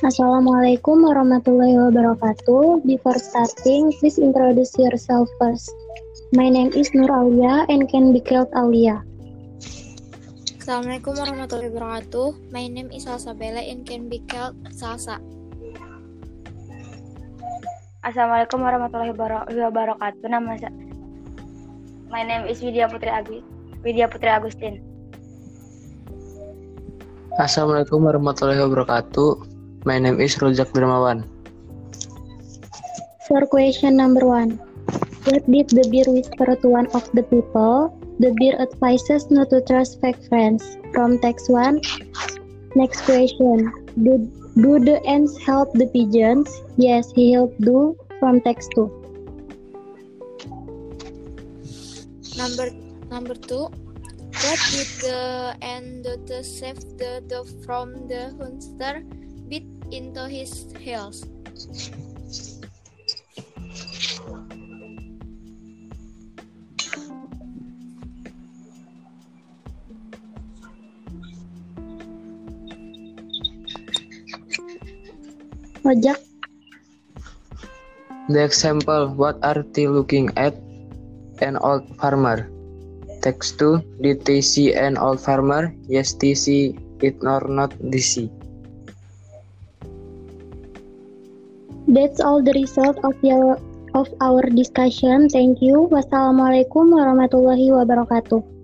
Assalamualaikum warahmatullahi wabarakatuh. Before starting, please introduce yourself first. My name is Nur Alia and can be called Alia. Assalamualaikum warahmatullahi wabarakatuh. My name is Salsa Bella and can be called Salsa. Assalamualaikum warahmatullahi wabarakatuh. Nama saya My name is Widya Putri Agus Widya Putri Agustin. Assalamualaikum warahmatullahi wabarakatuh. My name is Rojak Dermawan. For question number one, what did the beer whisper to one of the people? The beer advises not to trust fake friends. From text one. Next question, do, do the ants help the pigeons? Yes, he helped do. From text two. Number number two. What did the ant do to save the dove from the hunter? Bit into his heels. Ojak. The example, what are they looking at? An old farmer. Text 2, did they see an old farmer? Yes, they see it nor not they see. That's all the result of your of our discussion. Thank you. Wassalamualaikum warahmatullahi wabarakatuh.